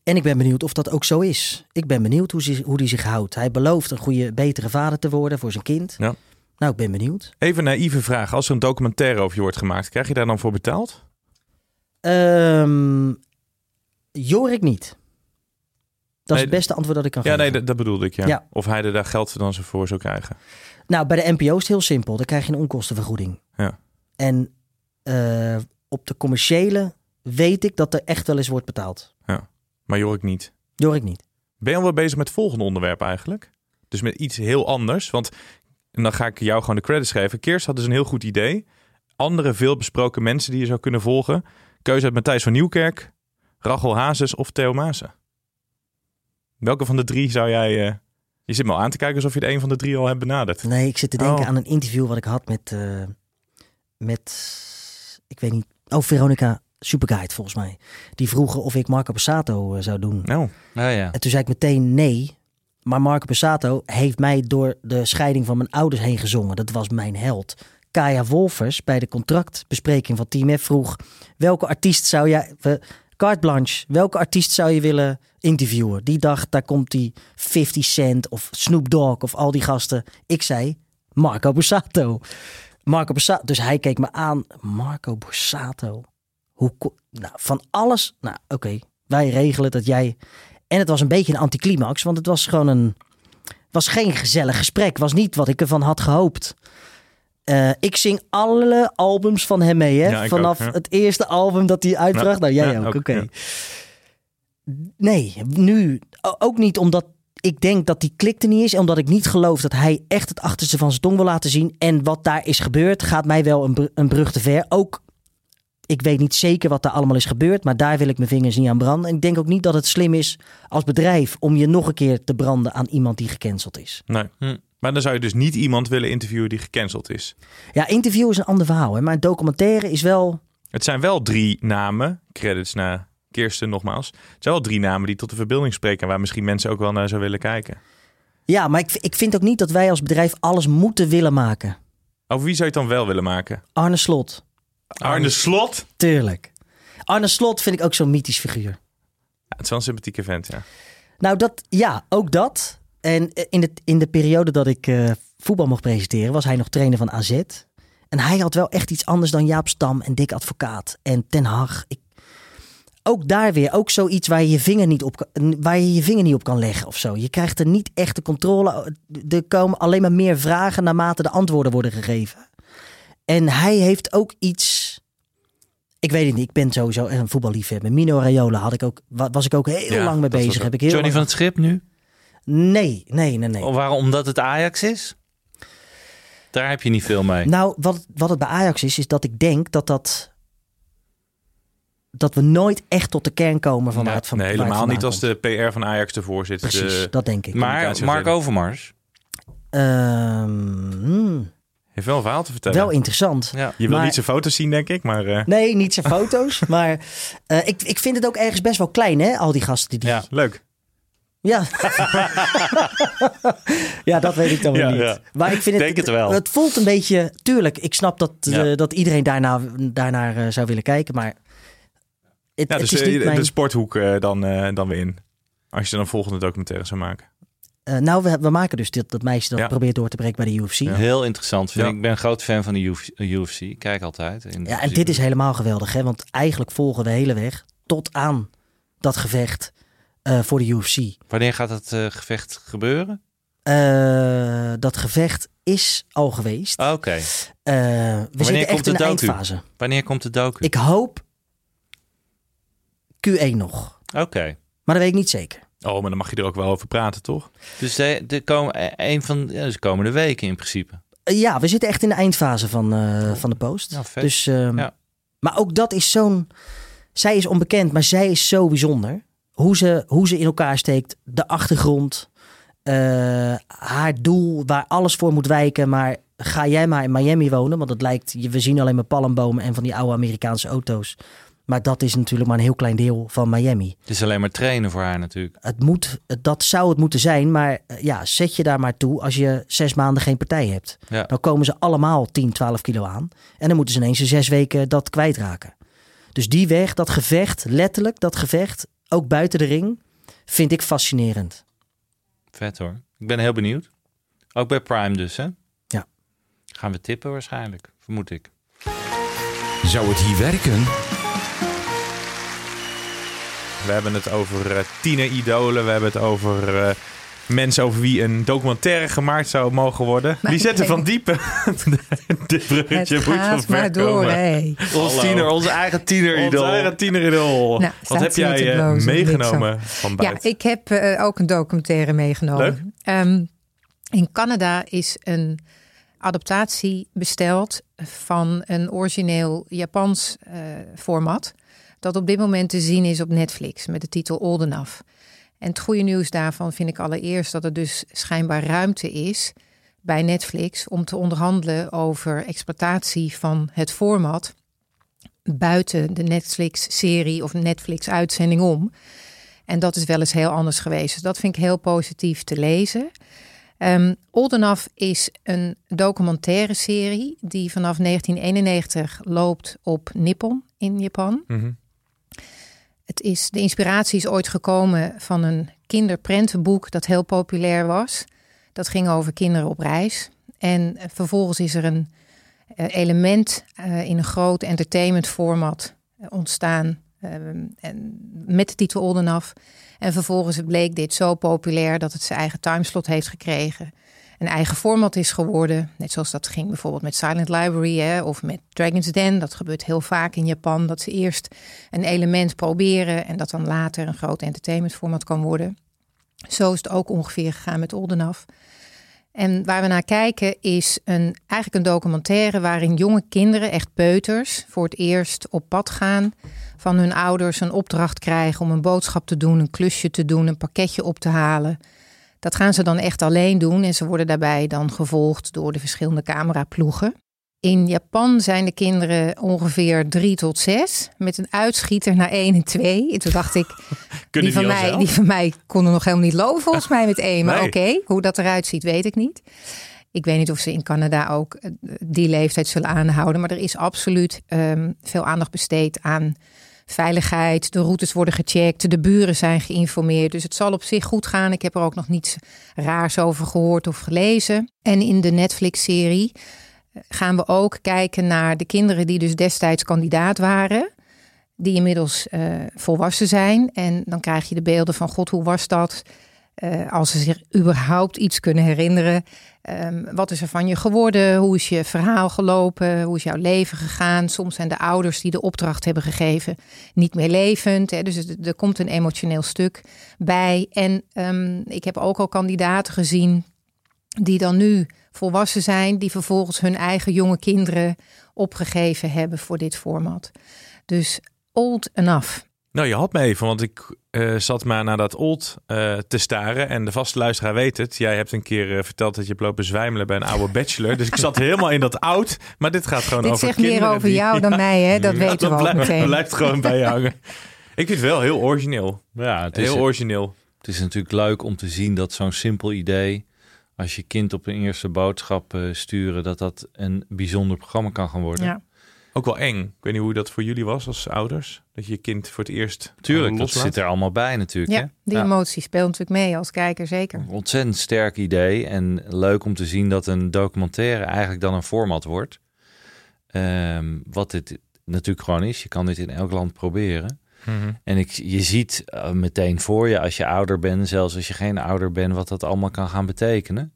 En ik ben benieuwd of dat ook zo is. Ik ben benieuwd hoe, hij hoe die zich houdt. Hij belooft een goede, betere vader te worden voor zijn kind. Ja. Nou, ik ben benieuwd. Even een naïeve vraag. Als er een documentaire over je wordt gemaakt, krijg je daar dan voor betaald? Ehm Jorik niet. Dat is het beste antwoord dat ik kan Ja, geven. nee, dat, bedoelde ik. Ja. Ja. Of hij er daar geld dan zo voor zou krijgen. Nou, bij de NPO is het heel simpel. Dan krijg je een onkostenvergoeding. Ja. En eh, op de commerciële weet ik dat er echt wel eens wordt betaald. Maar Jorik niet. Jorik niet. Ben je al wel bezig met het volgende onderwerp eigenlijk? Dus met iets heel anders. Want en dan ga ik jou gewoon de credits geven. Keers had dus een heel goed idee. Andere veel besproken mensen die je zou kunnen volgen. Keuze uit Matthijs van Nieuwkerk, Rachel Hazes of Theo Maassen. Welke van de drie zou jij... eh, Je zit me al aan te kijken alsof je de een van de drie al hebt benaderd. Nee, ik zit te denken Oh. aan een interview wat ik had met, eh, met ik weet niet, oh Veronica Superguide volgens mij. Die vroegen of ik Marco Passato eh, zou doen. Nou, Ja, ja. En toen zei ik meteen nee. Maar Marco Passato heeft mij door de scheiding van mijn ouders heen gezongen. Dat was mijn held. Kaya Wolfers bij de contractbespreking van Team F vroeg... welke artiest zou jij... carte blanche, welke artiest zou je willen interviewen? Die dacht, daar komt die 50 Cent of Snoop Dogg of al die gasten. Ik zei, Marco Borsato. Marco Borsato. Dus hij keek me aan. Marco Borsato. Hoe, nou, van alles... Nou, oké. Wij regelen dat jij... En het was een beetje een anticlimax, want het was gewoon een... was geen gezellig gesprek. was niet wat ik ervan had gehoopt. Eh, ik zing alle albums van hem mee, hè? Ja, Vanaf ook, ja. het eerste album dat hij uitbracht. Ja, Nou, jij ja, ook, oké. ja. Nee, nu ook niet omdat ik denk dat die klik er niet is. Omdat ik niet geloof dat hij echt het achterste van zijn tong wil laten zien. En wat daar is gebeurd, gaat mij wel een, br- een brug te ver. Ook, ik weet niet zeker wat daar allemaal is gebeurd. Maar daar wil ik mijn vingers niet aan branden. En ik denk ook niet dat het slim is als bedrijf om je nog een keer te branden aan iemand die gecanceld is. Nee. Hm. Maar dan zou je dus niet iemand willen interviewen die gecanceld is. Ja, interview is een ander verhaal. Hè? Maar een documentaire is wel. Het zijn wel drie namen, credits naar Kirsten nogmaals. Het zijn wel drie namen die tot de verbeelding spreken... en waar misschien mensen ook wel naar zou willen kijken. Ja, maar ik, ik vind ook niet dat wij als bedrijf alles moeten willen maken. Over wie zou je het dan wel willen maken? Arne Slot, Arne Slot? tuurlijk. Arne Slot vind ik ook zo'n mythisch figuur. Ja, het is wel een sympathieke vent, ja. Nou, dat, ja, ook dat. En eh, in de, in de periode dat ik eh, voetbal mocht presenteren, was hij nog trainer van AZ. En hij had wel echt iets anders dan Jaap Stam en Dick Advocaat en Ten Hag. Ik, ook daar weer, ook zoiets waar je je vinger niet op, kan- waar je je vinger niet op kan leggen of zo. Je krijgt er niet echt de controle. Er komen alleen maar meer vragen naarmate de antwoorden worden gegeven. En hij heeft ook iets. Ik weet het niet, ik ben sowieso een voetballiefhebber. Mino Raiola had ik ook, wa- was ik ook heel Ja, lang mee bezig. Heb ik heel Johnny lang- van het Schip nu? Nee, nee, nee, nee. Of waarom? Omdat het Ajax is? Daar heb je niet veel mee. Nou, wat, wat het bij Ajax is, is dat ik denk dat dat. Dat we nooit echt tot de kern komen van waar het van nee, helemaal niet als de PR van Ajax ervoor zit. Precies, De- dat denk ik. maar Mark. Overmars. Ehm, hmm, heeft wel een verhaal te vertellen. wel interessant. Ja. je wil maar- niet zijn foto's zien, denk ik, maar... eh, Nee, niet zijn foto's. maar eh, ik, ik vind het ook ergens best wel klein, hè? Al die gasten die. die Ja. Leuk. Ja. ja, dat weet ik dan weer Ja, niet. ja. Maar ik vind het, Denk het wel. Het voelt een beetje. Tuurlijk, ik snap dat, Ja. eh, dat iedereen daarna, daarnaar eh, zou willen kijken. Maar. Het, Ja, het dus is niet eh, mijn... de sporthoek eh, dan, eh, dan weer in. Als je dan een volgende documentaire zou maken. Eh, nou, we, we maken dus dit, dat meisje dat Ja. probeert door te breken bij de UFC. Ja, Heel interessant. Vind Ja. ik. ik ben een groot fan van de UFC. UFC. Ik Kijk altijd. In en dit is helemaal geweldig, hè? Want eigenlijk volgen we de hele weg tot aan dat gevecht eh, voor de UFC. Wanneer gaat het eh, gevecht gebeuren? Eh, dat gevecht is al geweest. Oké. Eh, we zitten echt komt in de de eindfase. Wanneer komt de docu? Ik hoop Q1 nog. Oké. Maar dat weet ik niet zeker. Oh, maar dan mag je er ook wel over praten, toch? Dus de, de komen, eh, een van ja, dus de komende weken in principe. Eh, ja, we zitten echt in de eindfase van, eh, van de post. Ja, vet. Dus, ehm, Ja. Maar ook dat is zo'n... Zij is onbekend, maar zij is zo bijzonder. Hoe ze, hoe ze in elkaar steekt, de achtergrond, eh, haar doel waar alles voor moet wijken. Maar ga jij maar in Miami wonen, want het lijkt, we zien alleen maar palmbomen en van die oude Amerikaanse auto's. Maar dat is natuurlijk maar een heel klein deel van Miami. Het is alleen maar trainen voor haar natuurlijk. Het moet, dat zou het moeten zijn, maar eh, ja, zet je daar maar toe als je zes maanden geen partij hebt. Ja. Dan komen ze allemaal 10, 12 kilo aan. En dan moeten ze ineens in zes weken dat kwijtraken. Dus die weg, dat gevecht, letterlijk dat gevecht, ook buiten de ring, vind ik fascinerend. Vet hoor. Ik ben heel benieuwd. Ook bij Prime dus, hè? Ja. Gaan we tippen waarschijnlijk, vermoed ik. Zou het hier werken? We hebben het over eh tieneridolen. We hebben het over eh, mensen over wie een documentaire gemaakt zou mogen worden. Maar Lisette ik- van Diepen. Dit bruggetje Het moet van gaat ver maar door. Ons tiener, onze eigen tieneridol. Onze eigen tieneridool. Nou, Wat heb jij eh, blozen, meegenomen van Ja, buiten? ik heb eh, ook een documentaire meegenomen. Leuk. Ehm, in Canada is een adaptatie besteld van een origineel Japans eh, format. Dat op dit moment te zien is op Netflix met de titel Old Enough. En het goede nieuws daarvan vind ik allereerst dat er dus schijnbaar ruimte is bij Netflix om te onderhandelen over exploitatie van het format buiten de Netflix-serie of Netflix-uitzending om. En dat is wel eens heel anders geweest. Dus dat vind ik heel positief te lezen. Ehm Old Enough is een documentaire serie die vanaf 1991 loopt op Nippon in Japan. Mhm. Het is, de inspiratie is ooit gekomen van een kinderprentenboek dat heel populair was. Dat ging over kinderen op reis. En eh, vervolgens is er een eh, element eh, in een groot entertainment format ontstaan. en met de titel Old Enough. En vervolgens bleek dit zo populair dat het zijn eigen timeslot heeft gekregen. Een eigen format is geworden. Net zoals dat ging bijvoorbeeld met Silent Library hè, of met Dragon's Den. Dat gebeurt heel vaak in Japan. Dat ze eerst een element proberen en dat dan later een groot entertainment format kan worden. Zo is het ook ongeveer gegaan met Oldenaf. En waar we naar kijken is een, eigenlijk een documentaire waarin jonge kinderen, echt peuters, voor het eerst op pad gaan. Van hun ouders een opdracht krijgen om een boodschap te doen, een klusje te doen, een pakketje op te halen. Dat gaan ze dan echt alleen doen en ze worden daarbij dan gevolgd door de verschillende cameraploegen. In Japan zijn de kinderen ongeveer drie tot zes. Met een uitschieter naar één en twee. En toen dacht ik, die van, mij, die van mij konden nog helemaal niet lopen volgens mij met één. Maar Nee. oké, hoe dat eruit ziet weet ik niet. Ik weet niet of ze in Canada ook eh, die leeftijd zullen aanhouden. Maar er is absoluut ehm, veel aandacht besteed aan veiligheid. De routes worden gecheckt. De buren zijn geïnformeerd. Dus het zal op zich goed gaan. Ik heb er ook nog niets raars over gehoord of gelezen. En in de Netflix-serie gaan we ook kijken naar de kinderen die dus destijds kandidaat waren. Die inmiddels eh, volwassen zijn. En dan krijg je de beelden van God, hoe was dat? Eh, als ze zich überhaupt iets kunnen herinneren. Ehm, wat is er van je geworden? Hoe is je verhaal gelopen? Hoe is jouw leven gegaan? Soms zijn de ouders die de opdracht hebben gegeven niet meer levend. Hè? Dus er komt een emotioneel stuk bij. En ehm, ik heb ook al kandidaten gezien die dan nu volwassen zijn, die vervolgens hun eigen jonge kinderen opgegeven hebben voor dit format. Dus old enough. Nou, je had me even, want ik eh, zat maar naar dat old eh, te staren. En de vaste luisteraar weet het. Jij hebt een keer eh, verteld dat je hebt lopen zwijmelen bij een oude bachelor. Dus ik zat helemaal in dat oud. Maar dit gaat gewoon Dit over zegt meer over die- jou dan mij, hè? Dat Ja, weten we ook blijft, meteen. blijft gewoon bij je hangen. Ik vind het wel heel origineel. Ja, het is, Heel origineel. het is natuurlijk leuk om te zien dat zo'n simpel idee, als je kind op een eerste boodschap eh, sturen, dat dat een bijzonder programma kan gaan worden. Ja. Ook wel eng. Ik weet niet hoe dat voor jullie was als ouders. Dat je je kind voor het eerst Tuurlijk, dat zit er allemaal bij natuurlijk. Ja, hè? die Ja. emotie speelt natuurlijk mee als kijker, zeker. Ontzettend sterk idee en leuk om te zien dat een documentaire eigenlijk dan een format wordt. Ehm, wat dit natuurlijk gewoon is. Je kan dit in elk land proberen. Mhm. En ik, je ziet eh, meteen voor je als je ouder bent, zelfs als je geen ouder bent, wat dat allemaal kan gaan betekenen.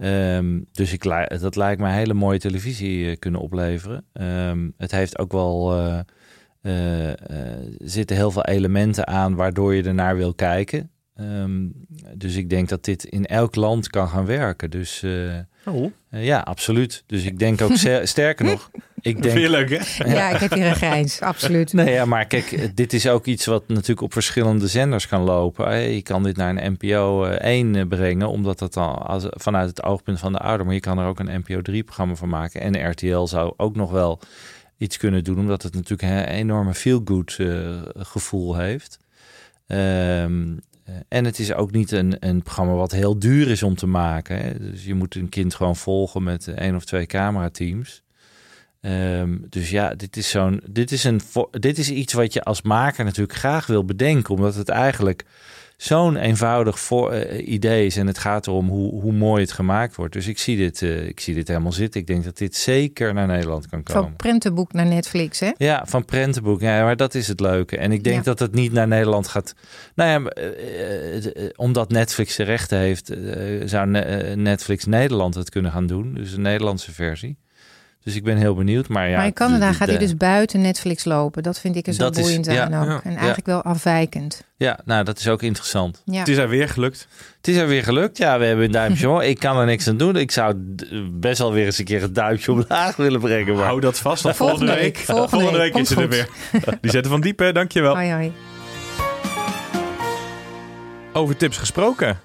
Ehm, dus ik, dat lijkt me een hele mooie televisie eh, kunnen opleveren. Ehm, het heeft ook wel. er zitten heel veel elementen aan waardoor je ernaar wil kijken. Ehm, dus ik denk dat dit in elk land kan gaan werken. Dus Oh, eh, ja, absoluut. Dus ik denk ook sterker nog. Ik vind je denk, leuk hè? Ja, ik heb hier een grijns, absoluut. Nee, ja, maar kijk, eh, dit is ook iets wat natuurlijk op verschillende zenders kan lopen. Je kan dit naar een NPO eh, 1 eh, brengen, omdat dat dan als, vanuit het oogpunt van de ouder, maar je kan er ook een NPO 3 programma van maken. En RTL zou ook nog wel iets kunnen doen, omdat het natuurlijk een enorme feel-good eh, gevoel heeft. Ehm, eh, en het is ook niet een, een programma wat heel duur is om te maken. Hè. Dus je moet een kind gewoon volgen met eh, één of twee camerateams. Ehm, dus ja, dit is, zo'n, dit, is een, dit is iets wat je als maker natuurlijk graag wil bedenken. Omdat het eigenlijk zo'n eenvoudig voor, eh, idee is. En het gaat erom hoe, hoe mooi het gemaakt wordt. Dus ik zie, dit, eh, ik zie dit helemaal zitten. Ik denk dat dit zeker naar Nederland kan komen. Van prentenboek naar Netflix, hè? Ja, van prentenboek. Ja, maar dat is het leuke. En ik denk Ja. dat het niet naar Nederland gaat. Nou ja, maar, eh, omdat Netflix de rechten heeft, zou Ne- Netflix Nederland het kunnen gaan doen. Dus een Nederlandse versie. Dus ik ben heel benieuwd. Maar ja, maar in Canada de- de- gaat hij dus buiten Netflix lopen. Dat vind ik er zo Dat is- boeiend ja, aan ook. ja, en eigenlijk wel afwijkend. Ja, nou, dat is ook interessant. Ja. Het is er weer gelukt. Het is er weer gelukt. Ja, we hebben een duimpje omhoog. Ik kan er niks aan doen. Ik zou best wel weer eens een keer een duimpje omlaag willen brengen. Maar... Hou dat vast. Want Volgende volgende week, volgende volgende week, week is het er weer. Die zetten van diepe, dankjewel. Hoi, hoi. Over tips gesproken.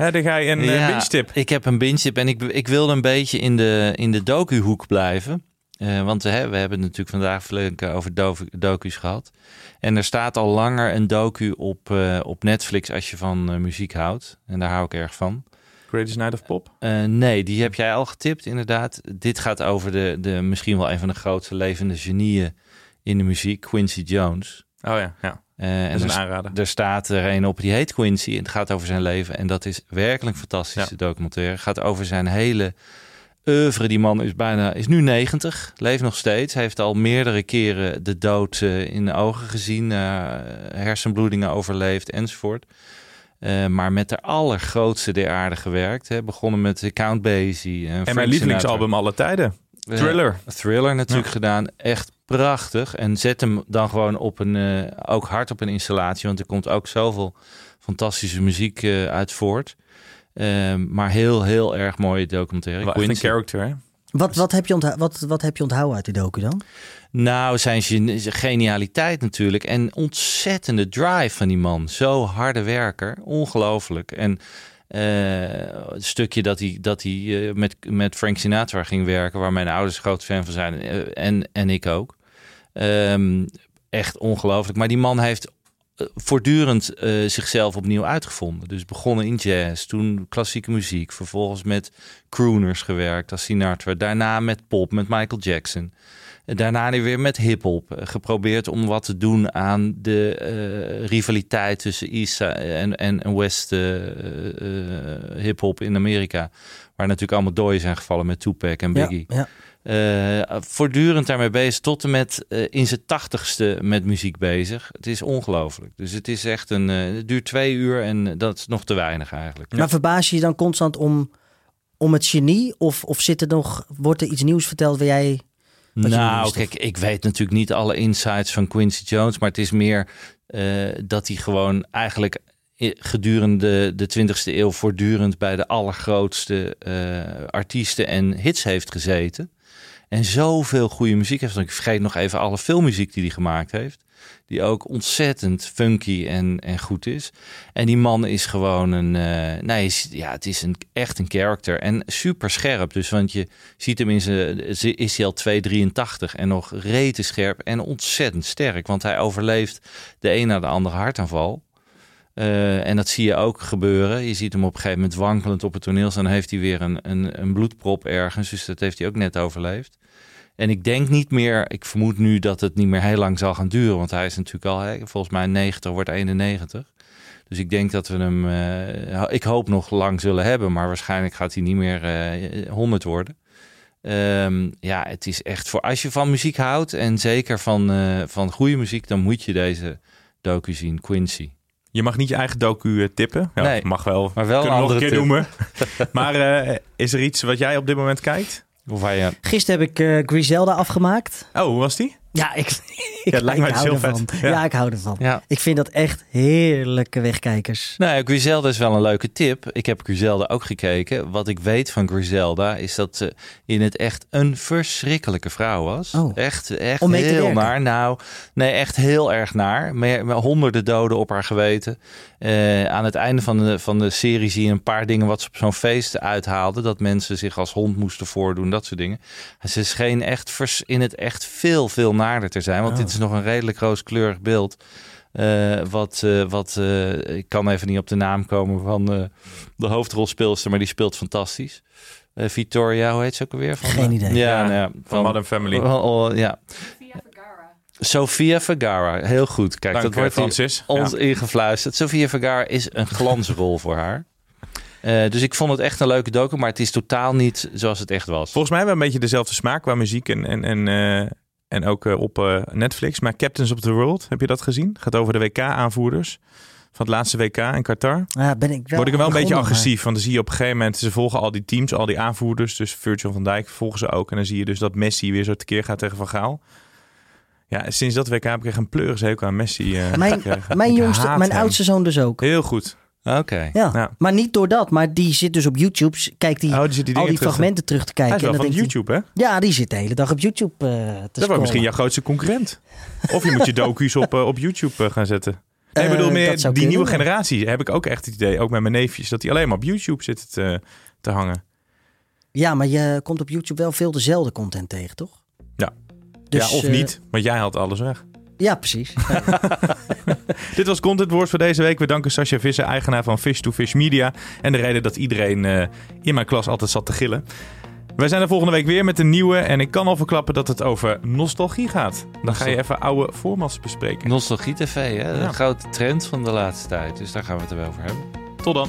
Hè, dan ga je een Ja, ja, binge tip. Ik heb een binge tip en ik, ik wilde een beetje in de, in de docu-hoek blijven. Eh, want hè, we hebben het natuurlijk vandaag flink eh, over do- docu's gehad. En er staat al langer een docu op, eh, op Netflix als je van eh, muziek houdt. En daar hou ik erg van. Greatest Night of Pop. Eh, nee, die heb jij al getipt, inderdaad. Dit gaat over de, de misschien wel een van de grootste levende genieën in de muziek, Quincy Jones. Oh ja, ja. Eh, en er er staat er een op die heet Quincy. En het gaat over zijn leven. En dat is werkelijk een fantastische Ja. documentaire. Het gaat over zijn hele oeuvre. Die man is bijna is nu 90. Leeft nog steeds. Hij heeft al meerdere keren de dood eh, in de ogen gezien. eh, hersenbloedingen overleefd enzovoort. Maar met de allergrootste der aarde gewerkt. Hè. Begonnen met Count Basie. En, mijn lievelingsalbum alle tijden. Thriller. Thriller natuurlijk gedaan. Echt prachtig. En zet hem dan gewoon op een, eh, ook hard op een installatie. Want er komt ook zoveel fantastische muziek eh, uit voort. Ehm, maar heel, heel erg mooie documentaire. Echt een character, hè? Wat, wat, heb je wat, wat heb je onthouden uit die docu dan? Nou, zijn geni- genialiteit natuurlijk. En ontzettende drive van die man. Zo harde werker. Ongelooflijk. En eh, het stukje dat hij, dat hij eh, met, met Frank Sinatra ging werken... waar mijn ouders groot fan van zijn. en, en ik ook. Ehm, echt ongelooflijk. Maar die man heeft eh, voortdurend eh, zichzelf opnieuw uitgevonden. Dus begonnen in jazz, toen klassieke muziek. Vervolgens met crooners gewerkt als Sinatra. Daarna met pop, met Michael Jackson. En Daarna weer met hip-hop eh, geprobeerd om wat te doen aan de rivaliteit tussen East en, West eh, hip-hop in Amerika. Waar natuurlijk allemaal dooien zijn gevallen met Tupac en Biggie. Ja, ja. Eh, voortdurend daarmee bezig, tot en met eh, in zijn tachtigste met muziek bezig. Het is ongelooflijk. Dus het is echt een. eh, het duurt twee uur en dat is nog te weinig eigenlijk. Maar verbaas je je dan constant om, om het genie? Of, of zit er nog, wordt er iets nieuws verteld waar jij... Nou, kijk, ik weet natuurlijk niet alle insights van Quincy Jones, maar het is meer dat hij gewoon eigenlijk gedurende de 20e eeuw voortdurend bij de allergrootste artiesten en hits heeft gezeten. En zoveel goede muziek heeft. Ik vergeet nog even alle filmmuziek die hij gemaakt heeft. Die ook ontzettend funky en, en goed is. En die man is gewoon een. eh, nee, ja, het is een, echt een character. En super scherp. Dus want je ziet hem in zijn. Is hij al 2,83 en nog rete scherp en ontzettend sterk. Want hij overleeft de een na de andere hartaanval. Eh, en dat zie je ook gebeuren. Je ziet hem op een gegeven moment wankelend op het toneel staan. Dan heeft hij weer een, een, een bloedprop ergens. Dus dat heeft hij ook net overleefd. En ik denk niet meer, ik vermoed nu dat het niet meer heel lang zal gaan duren. Want hij is natuurlijk al, volgens mij 90, wordt 91. Dus ik denk dat we hem, eh, ik hoop nog lang zullen hebben. Maar waarschijnlijk gaat hij niet meer eh 100 worden. Ehm, ja, het is echt voor als je van muziek houdt en zeker van, van goede muziek, dan moet je deze docu zien, Quincy. Je mag niet je eigen docu eh, tippen. Ja, Nee, mag wel. maar wel Kunnen een nog een andere keer tip. noemen. maar eh, is er iets wat jij op dit moment kijkt? Of je, Gisteren heb ik eh, Griselda afgemaakt. Oh, hoe was die? Ja, ik, ik, het lijkt mij ik hou heel ervan. vet. Ja. Ja. ik hou ervan. ja. Ik vind dat echt heerlijke wegkijkers. Nou ja, Griselda is wel een leuke tip. Ik heb Griselda ook gekeken. Wat ik weet van Griselda is dat ze in het echt een verschrikkelijke vrouw was. Oh. Echt, echt Om mee te heel naar. Nou, nee, echt heel erg naar. Met, met honderden doden op haar geweten. Eh, aan het einde van de, van de serie zie je een paar dingen wat ze op zo'n feest uithaalde. Dat mensen zich als hond moesten voordoen, dat soort dingen. Ze scheen echt vers- in het echt veel, veel naarder te zijn. Want Oh. dit is nog een redelijk rooskleurig beeld. Eh, wat, eh, wat eh, ik kan even niet op de naam komen van eh, de hoofdrolspeelster, maar die speelt fantastisch. Eh, Victoria, hoe heet ze ook alweer? Van, Geen idee. Ja, Ja, nou ja, Van Modern Family. Oh, oh, ja. Sofia Vergara, heel goed. Kijk, Dank, dat wordt Francis. ons Ja. ingefluisterd. Sofia Vergara is een glansrol voor haar. Eh, dus ik vond het echt een leuke docu, maar het is totaal niet zoals het echt was. Volgens mij hebben we een beetje dezelfde smaak qua muziek en, en, en, eh, en ook eh, op eh, Netflix. Maar Captains of the World, heb je dat gezien? Gaat over de WK-aanvoerders van het laatste WK in Qatar. Ja, ben ik wel Word ik wel een beetje agressief, want dan zie je op een gegeven moment, ze volgen al die teams, al die aanvoerders, dus Virgil van Dijk volgen ze ook. En dan zie je dus dat Messi weer zo tekeer gaat tegen Van Gaal. Ja, sinds dat WK heb ik echt een pleurishekel aan Messi eh, Mijn, mijn jongste, mijn oudste zoon dus ook. Heel goed. Oké. Ja. Ja. maar niet door dat. Maar die zit dus op YouTube. Kijkt die, Oh, die zit die al die terug- fragmenten terug te Hij kijken. is wel en van YouTube, hè? hij- ja, die zit de hele dag op YouTube eh te Dat wordt misschien jouw grootste concurrent. Of je moet je docu's op, eh, op YouTube eh, gaan zetten. Nee, ik bedoel meer die nieuwe generatie. Heb ik ook echt het idee, ook met mijn neefjes, dat die alleen maar op YouTube zitten te, te hangen. Ja, maar je komt op YouTube wel veel dezelfde content tegen, toch? Ja. Dus, ja, of niet, want jij haalt alles weg. Ja, precies. Dit was Content Wars voor deze week. We danken Sascha Visser, eigenaar van Fish to Fish Media. En de reden dat iedereen eh, in mijn klas altijd zat te gillen. Wij zijn er volgende week weer met een nieuwe. En ik kan al verklappen dat het over nostalgie gaat. Dan ga je even oude formats bespreken. Nostalgie TV, hè? Ja. Een grote trend van de laatste tijd. Dus daar gaan we het er wel over hebben. Tot dan.